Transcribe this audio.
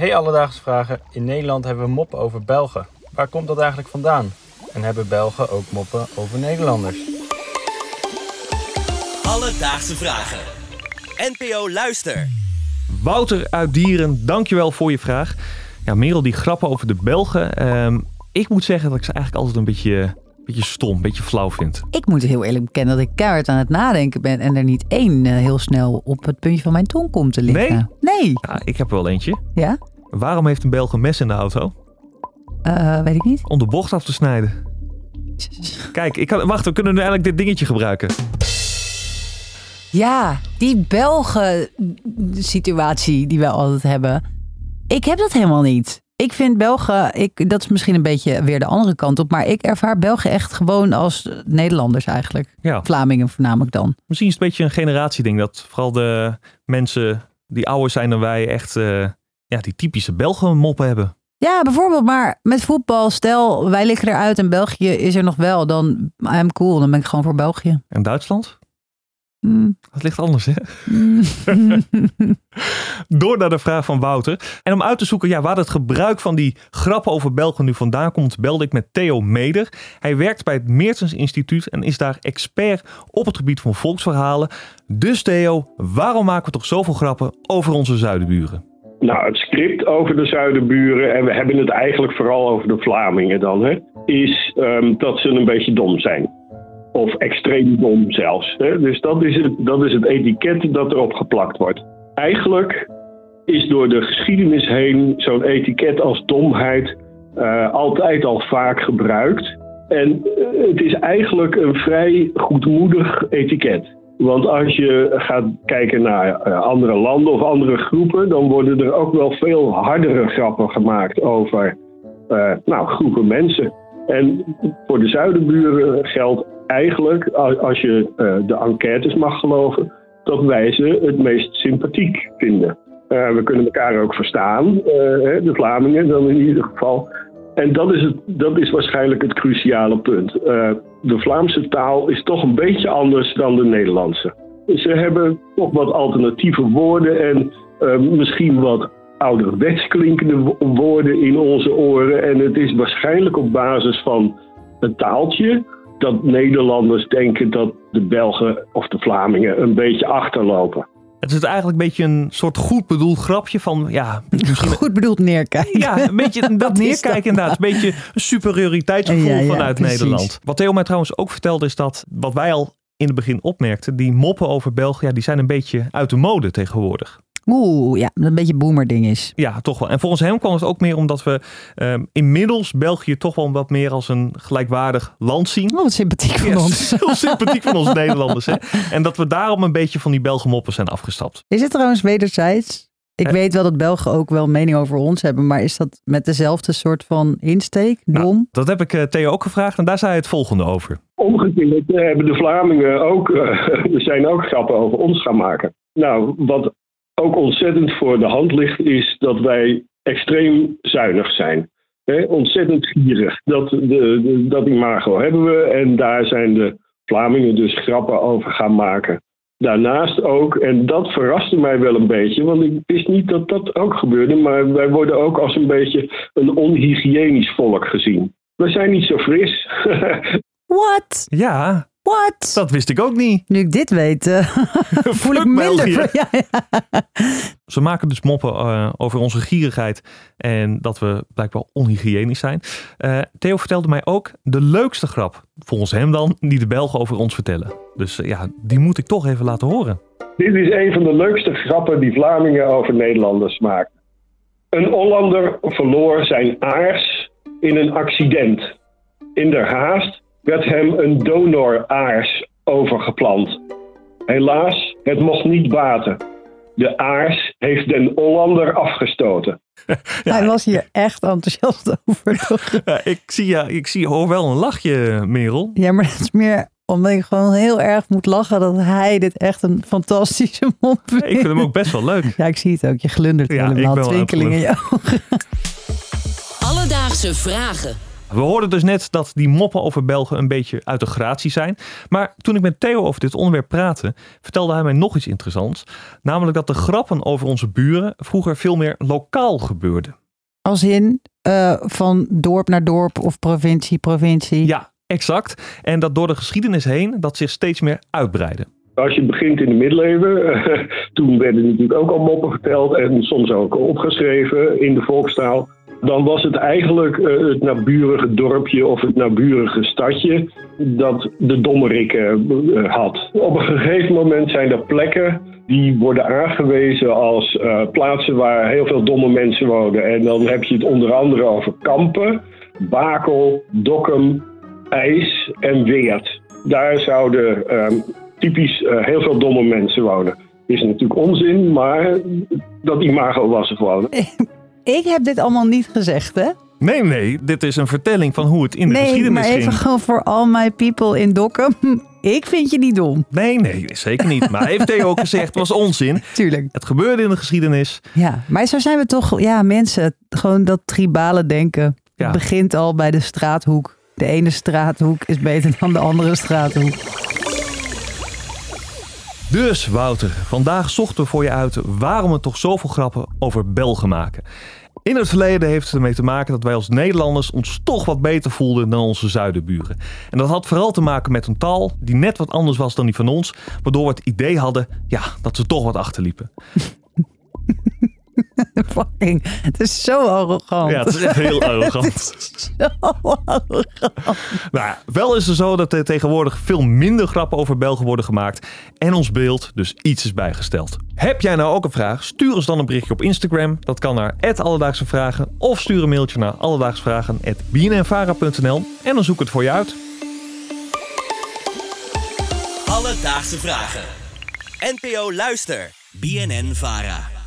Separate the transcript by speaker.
Speaker 1: Hey Alledaagse Vragen. In Nederland hebben we moppen over Belgen. Waar komt dat eigenlijk vandaan? En hebben Belgen ook moppen over Nederlanders?
Speaker 2: Alledaagse Vragen. NPO Luister.
Speaker 3: Wouter uit Dieren, dankjewel voor je vraag. Ja, Merel, die grappen over de Belgen. ehm, ik moet zeggen dat ik ze eigenlijk altijd een beetje, beetje stom, een beetje flauw vind.
Speaker 4: Ik moet heel eerlijk bekennen dat ik keihard aan het nadenken ben en er niet één eh, heel snel op het puntje van mijn tong komt te liggen. Nee?
Speaker 3: Ja, ik heb er wel eentje.
Speaker 4: Ja?
Speaker 3: Waarom heeft een Belg een mes in de auto?
Speaker 4: Eh, weet ik niet.
Speaker 3: Om de bocht af te snijden. Kijk, ik kan, wacht, we kunnen nu eigenlijk dit dingetje gebruiken.
Speaker 4: Ja, die Belgen-situatie die we altijd hebben. Ik heb dat helemaal niet. Ik vind Belgen, ik, dat is misschien een beetje weer de andere kant op, maar ik ervaar Belgen echt gewoon als Nederlanders eigenlijk.
Speaker 3: Ja.
Speaker 4: Vlamingen voornamelijk dan.
Speaker 3: Misschien is het een beetje een generatieding. Dat vooral de mensen die ouder zijn dan wij echt eh, ja, die typische Belgen moppen hebben.
Speaker 4: Ja, bijvoorbeeld, maar met voetbal, stel wij liggen eruit en België is er nog wel, dan I'm cool, dan ben ik gewoon voor België.
Speaker 3: En Duitsland?
Speaker 4: Hmm.
Speaker 3: Dat ligt anders, hè?
Speaker 4: Hmm.
Speaker 3: Door naar de vraag van Wouter. En om uit te zoeken ja, waar het gebruik van die grappen over Belgen nu vandaan komt, belde ik met Theo Meder. Hij werkt bij het Meertens Instituut en is daar expert op het gebied van volksverhalen. Dus Theo, waarom maken we toch zoveel grappen over onze zuidenburen?
Speaker 5: Nou, het script over de zuidenburen, en we hebben het eigenlijk vooral over de Vlamingen dan, hè, is ehm, dat ze een beetje dom zijn. Of extreem dom zelfs. Hè. Dus dat is, het, dat is het etiket dat erop geplakt wordt. Eigenlijk is door de geschiedenis heen zo'n etiket als domheid eh, altijd al vaak gebruikt. En eh, het is eigenlijk een vrij goedmoedig etiket. Want als je gaat kijken naar eh, andere landen of andere groepen, dan worden er ook wel veel hardere grappen gemaakt over eh, nou, groepen mensen. En voor de zuidenburen geldt eigenlijk, als je eh, de enquêtes mag geloven, dat wij ze het meest sympathiek vinden. We kunnen elkaar ook verstaan, de Vlamingen dan in ieder geval. En dat is, het, dat is waarschijnlijk het cruciale punt. Eh, de Vlaamse taal is toch een beetje anders dan de Nederlandse. Ze hebben toch wat alternatieve woorden en eh, misschien wat ouderwets klinkende wo- woorden in onze oren. En het is waarschijnlijk op basis van het taaltje dat Nederlanders denken dat de Belgen of de Vlamingen een beetje achterlopen.
Speaker 3: Het is eigenlijk een beetje een soort goed bedoeld grapje van, ja, misschien
Speaker 4: Goed bedoeld neerkijken.
Speaker 3: Ja, een beetje dat neerkijken inderdaad. Een beetje een superioriteitsgevoel
Speaker 4: Ja, ja,
Speaker 3: vanuit
Speaker 4: precies.
Speaker 3: Nederland. Wat Theo mij trouwens ook vertelde is dat, wat wij al in het begin opmerkten, die moppen over België, die zijn een beetje uit de mode tegenwoordig.
Speaker 4: Oeh, ja, dat een beetje boomer ding is.
Speaker 3: Ja, toch wel. En volgens hem kwam het ook meer omdat we ehm, inmiddels België toch wel wat meer als een gelijkwaardig land zien.
Speaker 4: Oh, wat sympathiek van
Speaker 3: Ja,
Speaker 4: ons.
Speaker 3: heel sympathiek van ons Nederlanders. Hè? En dat we daarom een beetje van die Belgen moppen zijn afgestapt.
Speaker 4: Is het trouwens wederzijds? Ik weet wel dat Belgen ook wel mening over ons hebben, maar is dat met dezelfde soort van insteek? Dom?
Speaker 3: Nou, dat heb ik eh, Theo ook gevraagd en daar zei hij het volgende over.
Speaker 5: Omgekeerd eh, hebben de Vlamingen ook, eh, er zijn ook grappen over ons gaan maken. Nou, wat ook ontzettend voor de hand ligt, is dat wij extreem zuinig zijn. Hè, ontzettend gierig. Dat, de, de- dat imago hebben we en daar zijn de Vlamingen dus grappen over gaan maken. Daarnaast ook, en dat verraste mij wel een beetje, want ik wist niet dat dat ook gebeurde, maar wij worden ook als een beetje een onhygiënisch volk gezien. We zijn niet zo fris.
Speaker 4: What?
Speaker 3: Ja,
Speaker 4: What?
Speaker 3: dat wist ik ook niet.
Speaker 4: Nu ik dit weet, eh, voel ik minder.
Speaker 3: België.
Speaker 4: Ja, ja.
Speaker 3: Ze maken dus moppen eh, over onze gierigheid en dat we blijkbaar onhygiënisch zijn. Eh, Theo vertelde mij ook de leukste grap, volgens hem dan, die de Belgen over ons vertellen. Dus ja, die moet ik toch even laten horen.
Speaker 5: Dit is een van de leukste grappen die Vlamingen over Nederlanders maken. Een Hollander verloor zijn aars in een accident. In der haast werd hem een donoraars overgeplant. Helaas, het mocht niet baten. De aars heeft den Hollander afgestoten.
Speaker 4: Hij was hier echt enthousiast over. toch?
Speaker 3: Ja, ik zie, ja, ik zie hoor wel een lachje, Merel.
Speaker 4: Ja, maar dat is meer omdat ik gewoon heel erg moet lachen dat hij dit echt een fantastische mop vindt.
Speaker 3: Ik vind hem ook best wel leuk.
Speaker 4: Ja, ik zie het ook. Je glundert
Speaker 3: Ja,
Speaker 4: helemaal.
Speaker 3: ben wel
Speaker 4: Twinkeling in je ogen.
Speaker 2: Alledaagse Vragen.
Speaker 3: We hoorden dus net dat die moppen over Belgen een beetje uit de gratie zijn. Maar toen ik met Theo over dit onderwerp praatte, vertelde hij mij nog iets interessants. Namelijk dat de grappen over onze buren vroeger veel meer lokaal gebeurden.
Speaker 4: Als in eh, van dorp naar dorp of provincie, provincie.
Speaker 3: Ja, exact. En dat door de geschiedenis heen dat zich steeds meer uitbreidde.
Speaker 5: Als je begint in de middeleeuwen, toen werden natuurlijk ook al moppen verteld en soms ook opgeschreven in de volkstaal. Dan was het eigenlijk eh, het naburige dorpje of het naburige stadje dat de dommerikken eh, had. Op een gegeven moment zijn er plekken die worden aangewezen als eh, plaatsen waar heel veel domme mensen wonen. En dan heb je het onder andere over Kampen, Bakel, Dokkum, IJs en Weert. Daar zouden ehm, typisch eh, heel veel domme mensen wonen. Is natuurlijk onzin, maar dat imago was er gewoon.
Speaker 4: Ik heb dit allemaal niet gezegd, hè?
Speaker 3: Nee, nee, dit is een vertelling van hoe het in de
Speaker 4: nee,
Speaker 3: geschiedenis
Speaker 4: maar even
Speaker 3: ging.
Speaker 4: gewoon voor all my people in Dokkum. Ik vind je niet dom.
Speaker 3: Nee, nee, zeker niet. Maar heeft Theo ook gezegd, het was onzin.
Speaker 4: Tuurlijk.
Speaker 3: Het gebeurde in de geschiedenis.
Speaker 4: Ja, maar zo zijn we toch, ja, mensen. Gewoon dat tribale denken.
Speaker 3: Ja.
Speaker 4: Het begint al bij de straathoek. De ene straathoek is beter dan de andere straathoek.
Speaker 3: Dus Wouter, vandaag zochten we voor je uit waarom we toch zoveel grappen over Belgen maken. In het verleden heeft het ermee te maken dat wij als Nederlanders ons toch wat beter voelden dan onze zuidenburen. En dat had vooral te maken met een taal die net wat anders was dan die van ons, waardoor we het idee hadden ja, dat ze toch wat achterliepen.
Speaker 4: Fucking, het is zo arrogant.
Speaker 3: Ja, het is echt heel arrogant.
Speaker 4: Zo arrogant.
Speaker 3: Nou ja, wel is het zo dat er tegenwoordig veel minder grappen over Belgen worden gemaakt en ons beeld dus iets is bijgesteld. Heb jij nou ook een vraag? Stuur ons dan een berichtje op Instagram. Dat kan naar Alledaagse Vragen of stuur een mailtje naar alledaagsvragen.bnnvara.nl en dan zoek ik het voor je uit.
Speaker 2: Alledaagse vragen. NPO Luister. BNN Vara.